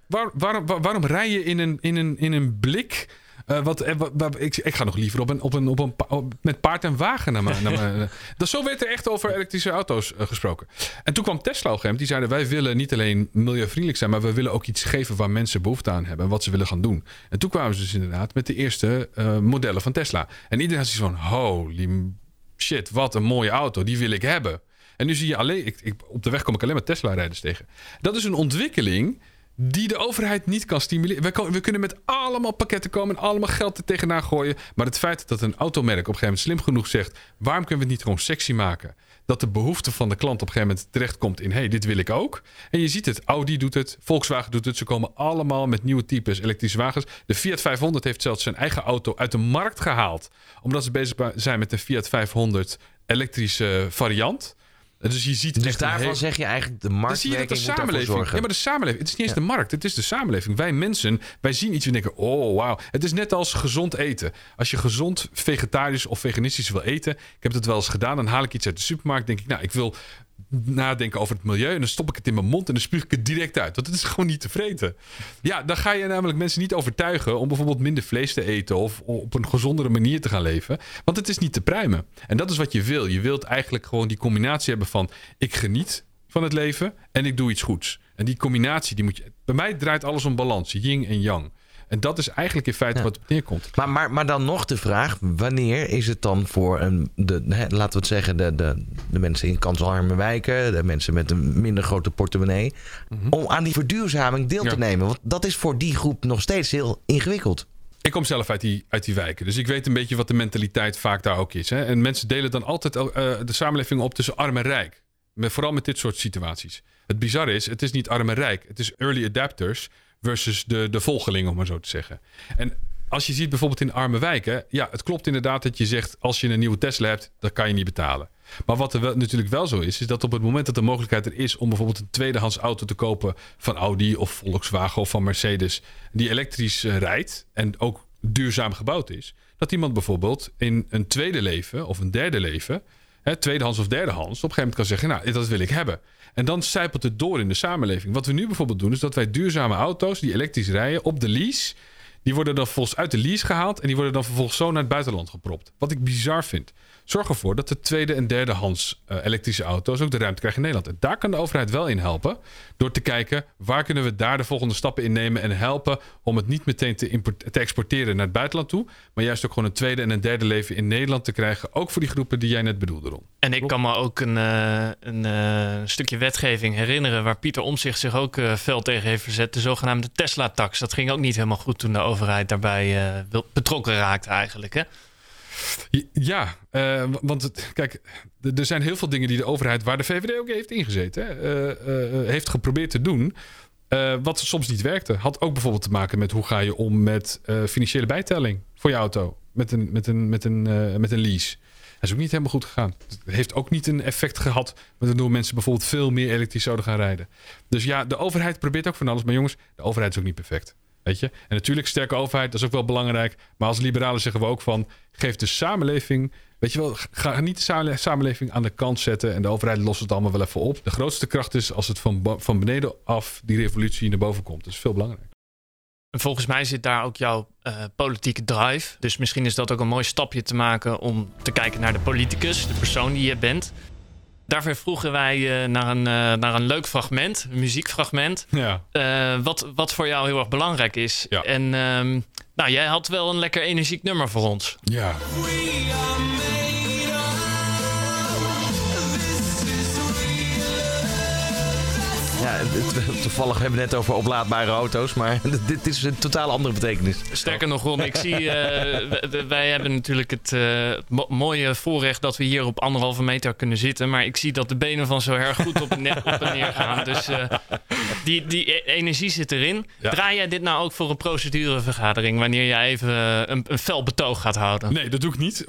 Waar, waarom, waar- waarom rij je in een, in een, in een blik? Eh, wat, eh, ik, ik ga nog liever op een, op een, op een, met paard en wagen naar mijn. Dat, zo werd er echt over elektrische auto's eh, gesproken. En toen kwam Tesla op. Die zeiden: Wij willen niet alleen milieuvriendelijk zijn, maar we willen ook iets geven waar mensen behoefte aan hebben. En wat ze willen gaan doen. En toen kwamen ze dus inderdaad met de eerste eh, modellen van Tesla. En iedereen had zoiets van: Holy shit, wat een mooie auto. Die wil ik hebben. En nu zie je alleen, ik, op de weg kom ik alleen maar Tesla-rijders tegen. Dat is een ontwikkeling die de overheid niet kan stimuleren. We, we kunnen met allemaal pakketten komen en allemaal geld er tegenaan gooien. Maar het feit dat een automerk op een gegeven moment slim genoeg zegt: waarom kunnen we het niet gewoon sexy maken? Dat de behoefte van de klant op een gegeven moment terechtkomt in: hé, hey, dit wil ik ook. En je ziet het, Audi doet het, Volkswagen doet het. Ze komen allemaal met nieuwe types elektrische wagens. De Fiat 500 heeft zelfs zijn eigen auto uit de markt gehaald, omdat ze bezig zijn met de Fiat 500 elektrische variant. Dus je ziet Dus echt daarvan heel- zeg je eigenlijk de dan zie je dat de samenleving. Ja, maar de samenleving. Het is niet eens de markt. Het is de samenleving. Wij mensen, wij zien iets en denken: oh wauw. Het is net als gezond eten. Als je gezond vegetarisch of veganistisch wil eten. Ik heb het wel eens gedaan. Dan haal ik iets uit de supermarkt. Denk ik, nou, ik wil nadenken over het milieu. En dan stop ik het in mijn mond en dan spuug ik het direct uit. Want het is gewoon niet te vreten. Ja, dan ga je namelijk mensen niet overtuigen om bijvoorbeeld minder vlees te eten. Of op een gezondere manier te gaan leven. Want het is niet te pruimen. En dat is wat je wil. Je wilt eigenlijk gewoon die combinatie hebben van ik geniet van het leven en ik doe iets goeds. En die combinatie, die moet je. Bij mij draait alles om balans, yin en yang. En dat is eigenlijk in feite Ja. wat op neerkomt. Maar, maar, maar dan nog de vraag: wanneer is het dan voor een, de, hè, laten we het zeggen, de, de, de mensen in kansarme wijken, de mensen met een minder grote portemonnee, om aan die verduurzaming deel Ja. te nemen? Want dat is voor die groep nog steeds heel ingewikkeld. Ik kom zelf uit die, uit die wijken. Dus ik weet een beetje wat de mentaliteit vaak daar ook is. Hè? En mensen delen dan altijd eh, de samenleving op tussen arm en rijk. Met, vooral met dit soort situaties. Het bizarre is, het is niet arm en rijk. Het is early adapters versus de, de volgelingen, om maar zo te zeggen. En als je ziet bijvoorbeeld in arme wijken... Ja, het klopt inderdaad dat je zegt... als je een nieuwe Tesla hebt, dan kan je niet betalen. Maar wat er wel, natuurlijk wel zo is... is dat op het moment dat de mogelijkheid er is... om bijvoorbeeld een tweedehands auto te kopen... van Audi of Volkswagen of van Mercedes... die elektrisch eh, rijdt en ook duurzaam gebouwd is... dat iemand bijvoorbeeld in een tweede leven of een derde leven... Hè, tweedehands of derdehands, op een gegeven moment kan zeggen: Nou, dat wil ik hebben. En dan zijpelt het door in de samenleving. Wat we nu bijvoorbeeld doen, is dat wij duurzame auto's die elektrisch rijden op de lease. Die worden dan vervolgens uit de lease gehaald en die worden dan vervolgens zo naar het buitenland gepropt. Wat ik bizar vind. Zorg ervoor dat de tweede en derdehands eh, elektrische auto's ook de ruimte krijgen in Nederland. En daar kan de overheid wel in helpen. Door te kijken waar kunnen we daar de volgende stappen in nemen. En helpen om het niet meteen te, exporteren naar het buitenland toe. Maar juist ook gewoon een tweede en een derde leven in Nederland te krijgen. Ook voor die groepen die jij net bedoelde, Ron. En ik kan me ook een, eh, een eh, stukje wetgeving herinneren waar Pieter Omtzigt zich ook fel tegen heeft verzet. De zogenaamde Tesla-tax. Dat ging ook niet helemaal goed toen de overheid daarbij betrokken raakte eigenlijk. Hè? Ja, eh, want kijk, er zijn heel veel dingen die de overheid, waar de VVD ook heeft ingezeten, eh, eh, heeft geprobeerd te doen. wat soms niet werkte. Had ook bijvoorbeeld te maken met hoe ga je om met financiële bijtelling voor je auto. Met een, met een, met een, met een lease. is ook niet helemaal goed gegaan. Het heeft ook niet een effect gehad. Waardoor mensen bijvoorbeeld veel meer elektrisch zouden gaan rijden. Dus ja, de overheid probeert ook van alles. Maar jongens, de overheid is ook niet perfect. Weet je? En natuurlijk, sterke overheid, dat is ook wel belangrijk. Maar als liberalen zeggen we ook van... geef de samenleving... Weet je wel, ga niet de samenleving aan de kant zetten... en de overheid lost het allemaal wel even op. De grootste kracht is als het van, van beneden af die revolutie naar boven komt. Dat is veel belangrijk. Volgens mij zit daar ook jouw uh, politieke drive. Dus misschien is dat ook een mooi stapje te maken om te kijken naar de politicus, de persoon die je bent. Daarvoor vroegen wij uh, naar, een, uh, naar een leuk fragment, een muziekfragment. Ja. wat, wat voor jou heel erg belangrijk is. Ja. En um, nou, jij had wel een lekker energiek nummer voor ons. Ja. Ja, toevallig hebben we het net over oplaadbare auto's, maar dit is een totaal andere betekenis. Sterker nog, Ron, ik zie, uh, wij hebben natuurlijk het uh, mooie voorrecht dat we hier op anderhalve meter kunnen zitten, maar ik zie dat de benen van zo erg goed op en, neer, op en neer gaan. Dus uh, die, die e-, energie zit erin. Ja. Draai jij dit nou ook voor een procedurevergadering, wanneer jij even een, een fel betoog gaat houden? Nee, dat doe ik niet.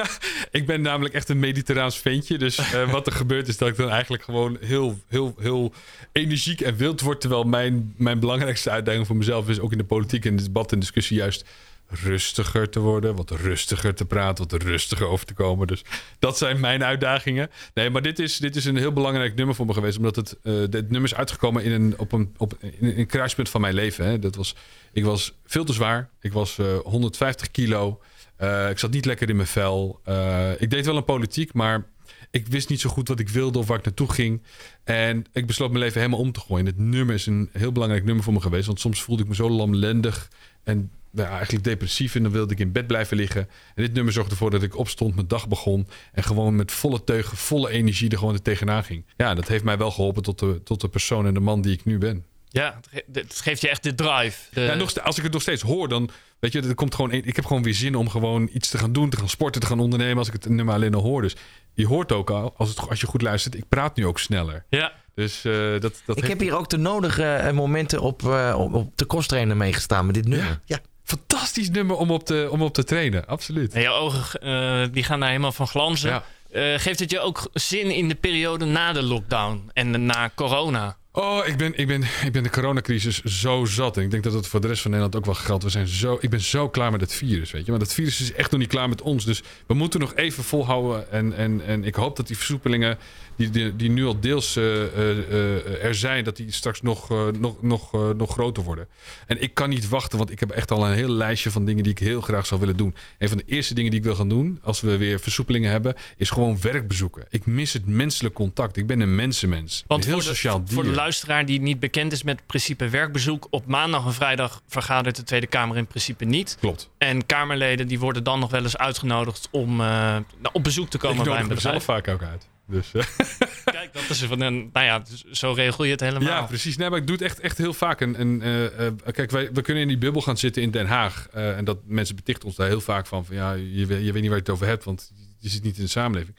ik ben namelijk echt een mediterraans ventje, dus wat er gebeurt is dat ik dan eigenlijk gewoon heel, heel, heel energiek en wild wordt. Terwijl mijn, mijn belangrijkste uitdaging voor mezelf is ook in de politiek en de debat en discussie juist rustiger te worden, wat rustiger te praten, wat rustiger over te komen. Dus dat zijn mijn uitdagingen. Nee, maar dit is, dit is een heel belangrijk nummer voor me geweest, omdat het uh, dit nummer is uitgekomen in een, op een, op, een kruispunt van mijn leven. Hè. Dat was, ik was veel te zwaar. Ik was uh, 150 kilo. Uh, ik zat niet lekker in mijn vel. Ik deed wel een politiek, maar ik wist niet zo goed wat ik wilde of waar ik naartoe ging. En ik besloot mijn leven helemaal om te gooien. Het nummer is een heel belangrijk nummer voor me geweest. Want soms voelde ik me zo lamlendig en ja, eigenlijk depressief. En dan wilde ik in bed blijven liggen. En dit nummer zorgde ervoor dat ik opstond, mijn dag begon. En gewoon met volle teugen, volle energie er gewoon er tegenaan ging. Ja, dat heeft mij wel geholpen tot de, tot de persoon en de man die ik nu ben. Ja, het geeft je echt de drive. De... Ja, nog, als ik het nog steeds hoor, dan weet je, er komt gewoon, ik heb gewoon weer zin om gewoon iets te gaan doen, te gaan sporten, te gaan ondernemen. Als ik het nummer alleen al hoor. Dus je hoort ook al, als, het, als je goed luistert, ik praat nu ook sneller. Ja. Dus uh, dat, dat Ik heb hier ook de nodige momenten op, uh, op, op de kosttrainer meegestaan met dit nummer. Ja. ja. Fantastisch nummer om op te, om op te trainen, absoluut. En jouw ogen uh, die gaan daar helemaal van glanzen. Ja. geeft het je ook zin in de periode na de lockdown en na corona? Oh, ik ben, ik, ben, ik ben de coronacrisis zo zat. En ik denk dat het voor de rest van Nederland ook wel geldt. We zijn zo, ik ben zo klaar met het virus, weet je. Maar dat virus is echt nog niet klaar met ons. Dus we moeten nog even volhouden. En, en, en ik hoop dat die versoepelingen die, die, die nu al deels uh, uh, er zijn... dat die straks nog, nog, nog, nog groter worden. En ik kan niet wachten, want ik heb echt al een heel lijstje van dingen... die ik heel graag zou willen doen. Een van de eerste dingen die ik wil gaan doen... als we weer versoepelingen hebben... is gewoon werk bezoeken. Ik mis het menselijk contact. Ik ben een mensenmens. Want een heel sociaal dier. Luisteraar die niet bekend is met het principe werkbezoek... op maandag en vrijdag vergadert de Tweede Kamer in principe niet. Klopt. En Kamerleden die worden dan nog wel eens uitgenodigd... om uh, op bezoek te komen ik bij een bedrijf. zelf vaak ook uit. Dus, uh. Kijk, dat is van een. Nou ja, zo regel je het helemaal. Ja, precies. Nee, maar ik doe het echt, echt heel vaak. En, en uh, uh, kijk, wij, we kunnen in die bubbel gaan zitten in Den Haag. En dat mensen betichten ons daar heel vaak van. van ja, je, je weet niet waar je het over hebt, want je zit niet in de samenleving.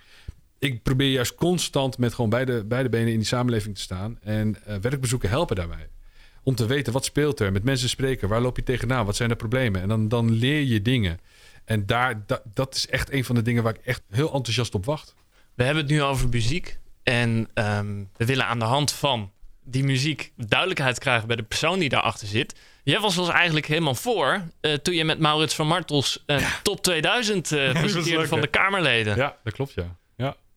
Ik probeer juist constant met gewoon beide, beide benen in die samenleving te staan. En werkbezoeken helpen daarbij. Om te weten wat speelt er, met mensen spreken, waar loop je tegenaan, wat zijn de problemen. En dan, dan leer je dingen. En daar, dat, dat is echt een van de dingen waar ik echt heel enthousiast op wacht. We hebben het nu over muziek. En um, we willen aan de hand van die muziek duidelijkheid krijgen bij de persoon die daarachter zit. Jij was ons eigenlijk helemaal voor uh, toen je met Maurits van Martels uh, ja. top 2000 uh, presenteerde leuk, van de Kamerleden. Ja, dat klopt, ja.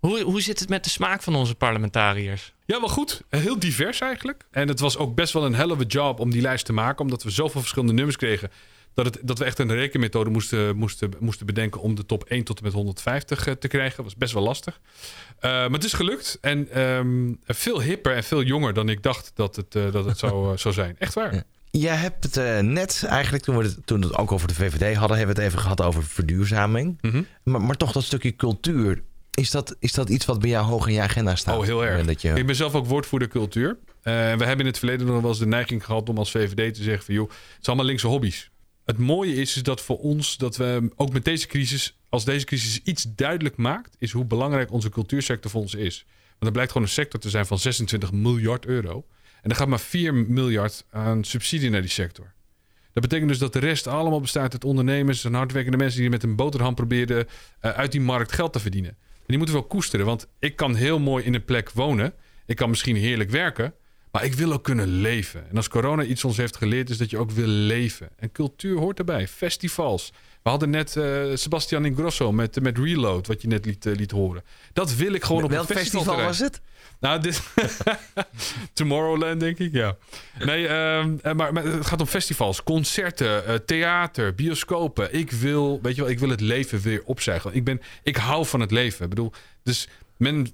Hoe, hoe zit het met de smaak van onze parlementariërs? Ja, wel goed. Heel divers eigenlijk. En het was ook best wel een hell of a job om die lijst te maken, omdat we zoveel verschillende nummers kregen. Dat, het, dat we echt een rekenmethode moesten, moesten, moesten bedenken om de top 1 tot en met 150 te krijgen. Dat was best wel lastig. Uh, maar het is gelukt. En um, veel hipper en veel jonger dan ik dacht dat het, uh, dat het zou, zou zijn. Echt waar. Ja. Jij hebt het uh, net eigenlijk, toen we het, toen we het ook over de VVD hadden, hebben we het even gehad over verduurzaming. Mm -hmm. maar, maar toch dat stukje cultuur. Is dat, is dat iets wat bij jou hoog in je agenda staat? Oh, heel erg. Dat je... Ik ben zelf ook woordvoerder cultuur. Uh, we hebben in het verleden nog wel eens de neiging gehad om als VVD te zeggen van joh, het zijn allemaal linkse hobby's. Het mooie is, is dat voor ons, dat we ook met deze crisis, als deze crisis iets duidelijk maakt, is hoe belangrijk onze cultuursector voor ons is. Want er blijkt gewoon een sector te zijn van 26 miljard euro. En er gaat maar 4 miljard aan subsidie naar die sector. Dat Dat betekent dus dat de rest allemaal bestaat uit ondernemers en hardwerkende mensen die met een boterham proberen uh, uit die markt geld te verdienen. Die moeten we wel koesteren, want ik kan heel mooi in een plek wonen. Ik kan misschien heerlijk werken, maar ik wil ook kunnen leven. En als corona iets ons heeft geleerd, is dat je ook wil leven. En cultuur hoort erbij. Festivals. We hadden net uh, Sebastian Ingrosso met, met Reload, wat je net liet, uh, liet horen. Dat wil ik gewoon op Welk een festival. festival was het? Nou, dit... Tomorrowland, denk ik, ja. Nee, uh, maar, maar, het gaat om festivals, concerten, theater, bioscopen. Ik wil, weet je wel, ik wil het leven weer opzeggen. Ik, ben, ik hou van het leven. Ik bedoel, dus men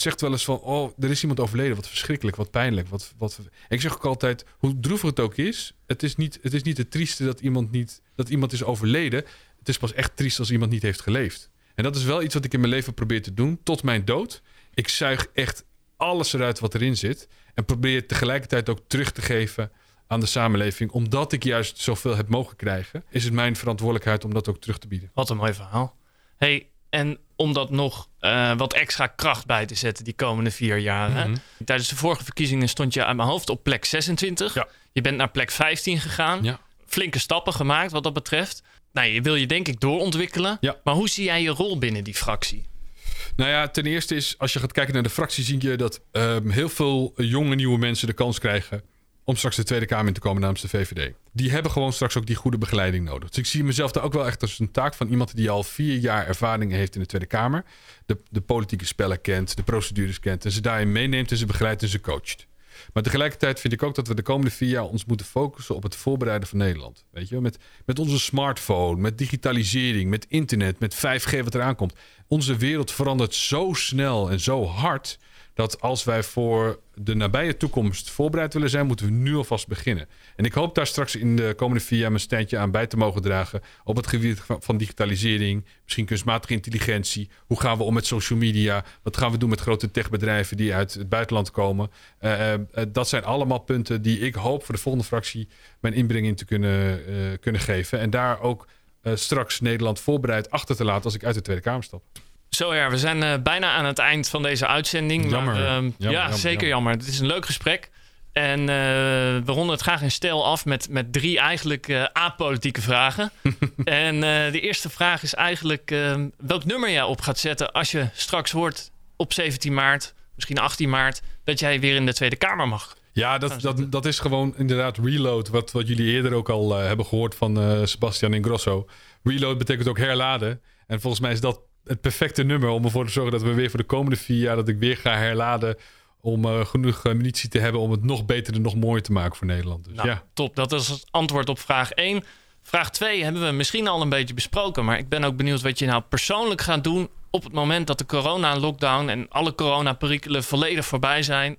zegt wel eens van, oh, er is iemand overleden. Wat verschrikkelijk, wat pijnlijk. Wat, wat... Ik zeg ook altijd, hoe droevig het ook is, het is niet het, is niet het trieste dat iemand, niet, dat iemand is overleden. Het is pas echt triest als iemand niet heeft geleefd. En dat is wel iets wat ik in mijn leven probeer te doen, tot mijn dood. Ik zuig echt alles eruit wat erin zit. En probeer tegelijkertijd ook terug te geven aan de samenleving. Omdat ik juist zoveel heb mogen krijgen, is het mijn verantwoordelijkheid om dat ook terug te bieden. Wat een mooi verhaal. Hey, en om dat nog uh, wat extra kracht bij te zetten die komende vier jaar. Mm -hmm. Tijdens de vorige verkiezingen stond je aan mijn hoofd op plek 26. Ja. Je bent naar plek 15 gegaan. Ja. Flinke stappen gemaakt wat dat betreft. Nou, je wil je denk ik doorontwikkelen. Ja. Maar hoe zie jij je rol binnen die fractie? Nou ja, ten eerste is, als je gaat kijken naar de fractie, zie je dat um, heel veel jonge nieuwe mensen de kans krijgen om straks de Tweede Kamer in te komen namens de VVD. Die hebben gewoon straks ook die goede begeleiding nodig. Dus ik zie mezelf daar ook wel echt als een taak van iemand die al vier jaar ervaring heeft in de Tweede Kamer. De, de politieke spellen kent, de procedures kent en ze daarin meeneemt en ze begeleidt en ze coacht. Maar tegelijkertijd vind ik ook dat we de komende vier jaar ons moeten focussen op het voorbereiden van Nederland. Weet je, met, met onze smartphone, met digitalisering, met internet, met 5G wat eraan komt. Onze wereld verandert zo snel en zo hard dat als wij voor de nabije toekomst voorbereid willen zijn, moeten we nu alvast beginnen. En ik hoop daar straks in de komende vier jaar mijn steentje aan bij te mogen dragen op het gebied van digitalisering, misschien kunstmatige intelligentie. Hoe gaan we om met social media? Wat gaan we doen met grote techbedrijven die uit het buitenland komen? Uh, uh, dat zijn allemaal punten die ik hoop voor de volgende fractie mijn inbreng in te kunnen, kunnen geven. En daar ook straks Nederland voorbereid achter te laten als ik uit de Tweede Kamer stap. Zo ja, we zijn uh, bijna aan het eind van deze uitzending. Jammer. Maar, uh, jammer ja, jammer, zeker jammer. Het is een leuk gesprek. En uh, we ronden het graag in stijl af met, met drie eigenlijk apolitieke vragen. en de eerste vraag is eigenlijk welk nummer jij op gaat zetten als je straks hoort op 17 maart, misschien 18 maart, dat jij weer in de Tweede Kamer mag. Ja, dat, dat, dat is gewoon inderdaad reload. Wat, wat jullie eerder ook al hebben gehoord van Sebastian Ingrosso. Reload betekent ook herladen. En volgens mij is dat het perfecte nummer om ervoor te zorgen dat we weer voor de komende vier jaar dat ik weer ga herladen om uh, genoeg uh, munitie te hebben om het nog beter en nog mooier te maken voor Nederland. Dus, nou, ja. Top, dat is het antwoord op vraag 1. Vraag 2 hebben we misschien al een beetje besproken, maar ik ben ook benieuwd wat je nou persoonlijk gaat doen op het moment dat de corona-lockdown en alle coronaperikelen volledig voorbij zijn.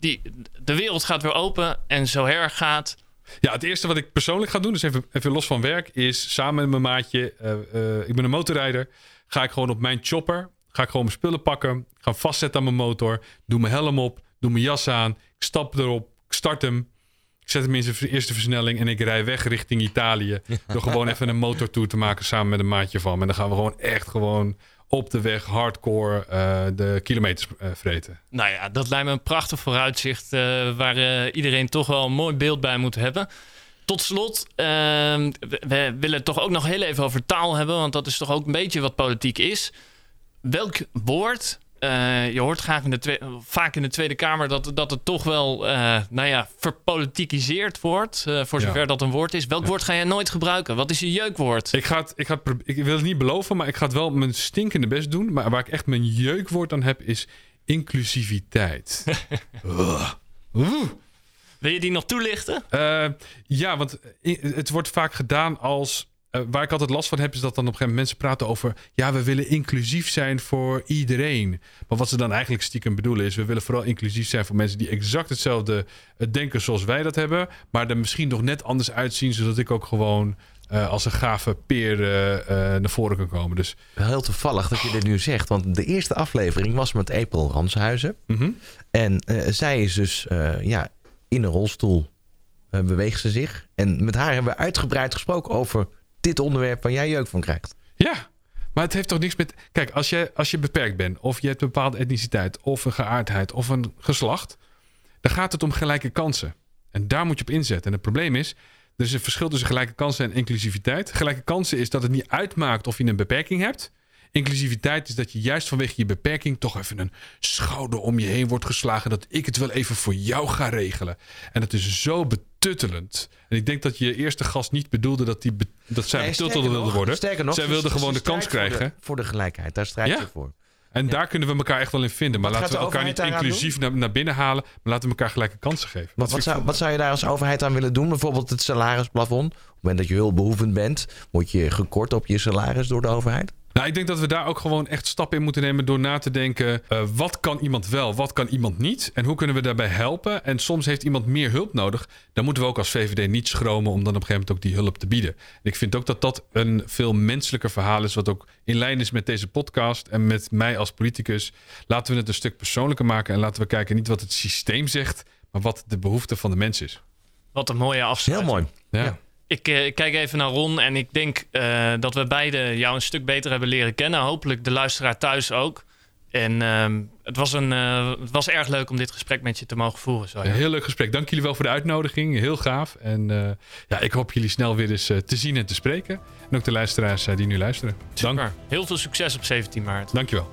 Die, de wereld gaat weer open en zo her gaat. Ja, het eerste wat ik persoonlijk ga doen, dus even, even los van werk, is samen met mijn maatje, uh, ik ben een motorrijder, ga ik gewoon op mijn chopper. Ga ik gewoon mijn spullen pakken. Ga vastzetten aan mijn motor. Doe mijn helm op. Doe mijn jas aan. Ik stap erop. Ik start hem. Ik zet hem in zijn eerste versnelling. En ik rij weg richting Italië. Door gewoon even een motortour te maken samen met een maatje van me. En dan gaan we gewoon echt gewoon op de weg hardcore uh, de kilometers uh, vreten. Nou ja, dat lijkt me een prachtig vooruitzicht. Uh, waar iedereen toch wel een mooi beeld bij moet hebben. Tot slot, uh, we willen het toch ook nog heel even over taal hebben, want dat is toch ook een beetje wat politiek is. Welk woord, uh, je hoort graag in de tweede, vaak in de Tweede Kamer dat, dat het toch wel, uh, nou ja, verpolitikiseerd wordt, uh, voor zover Ja. dat een woord is. Welk Ja. woord ga jij nooit gebruiken? Wat is je jeukwoord? Ik, ga het, ik, ga het, ik wil het niet beloven, maar ik ga het wel mijn stinkende best doen. Maar waar ik echt mijn jeukwoord aan heb, is inclusiviteit. Oeh. Wil je die nog toelichten? Eh, ja, want het wordt vaak gedaan als. eh, waar ik altijd last van heb, is dat dan op een gegeven moment mensen praten over. Ja, we willen inclusief zijn voor iedereen. Maar wat ze dan eigenlijk stiekem bedoelen is. We willen vooral inclusief zijn voor mensen die exact hetzelfde eh, denken zoals wij dat hebben. Maar er misschien nog net anders uitzien, zodat ik ook gewoon. eh, als een gave peer naar voren kan komen. Dus Wel heel toevallig dat je dit nu zegt. Want de eerste aflevering was met April Ranshuizen. mhm. En zij is dus eh, ja, in een rolstoel eh, beweegt ze zich. En met haar hebben we uitgebreid gesproken over dit onderwerp waar jij jeuk van krijgt. Ja, maar het heeft toch niks met. Kijk, als je, als je beperkt bent, of je hebt een bepaalde etniciteit, of een geaardheid, of een geslacht, dan gaat het om gelijke kansen. En daar moet je op inzetten. En het probleem is, Er is een verschil tussen gelijke kansen en inclusiviteit. Gelijke kansen is dat het niet uitmaakt of je een beperking hebt. Inclusiviteit is dat je juist vanwege je beperking toch even een schouder om je heen wordt geslagen. Dat ik het wel even voor jou ga regelen. En dat is zo betuttelend. En ik denk dat je eerste gast niet bedoelde dat, die dat zij Nee, betutteld wilde nog- worden. Sterker nog, zij ze- wilde gewoon de kans voor krijgen. de- Voor de, gelijkheid, daar strijdt Ja? ze voor. En daar kunnen we elkaar echt wel in vinden. Maar Wat laten we elkaar niet inclusief naar, naar binnen halen. Maar laten we elkaar gelijke kansen geven. Wat, zou, wat zou je daar als overheid aan willen doen? Bijvoorbeeld het salarisplafond. Op het moment dat je hulpbehoevend bent, word je gekort op je salaris door de overheid. Nou, ik denk dat we daar ook gewoon echt stappen in moeten nemen door na te denken: eh, wat kan iemand wel, wat kan iemand niet en hoe kunnen we daarbij helpen? En soms heeft iemand meer hulp nodig. Dan moeten we ook als VVD niet schromen om dan op een gegeven moment ook die hulp te bieden. En ik vind ook dat dat een veel menselijker verhaal is, wat ook in lijn is met deze podcast en met mij als politicus. Laten we het een stuk persoonlijker maken en laten we kijken niet wat het systeem zegt, maar wat de behoefte van de mens is. Wat een mooie Heel afsluiting. mooi. Ja. Ja. Ik eh, kijk even naar Ron en ik denk eh, dat we beide jou een stuk beter hebben leren kennen. Hopelijk de luisteraar thuis ook. En ehm, het, was een, eh, het was erg leuk om dit gesprek met je te mogen voeren. Zo, Een heel leuk gesprek. Dank jullie wel voor de uitnodiging. Heel gaaf. En ja, ik hoop jullie snel weer eens te zien en te spreken. En ook de luisteraars die nu luisteren. Dank. Super. Heel veel succes op 17 maart. Dankjewel.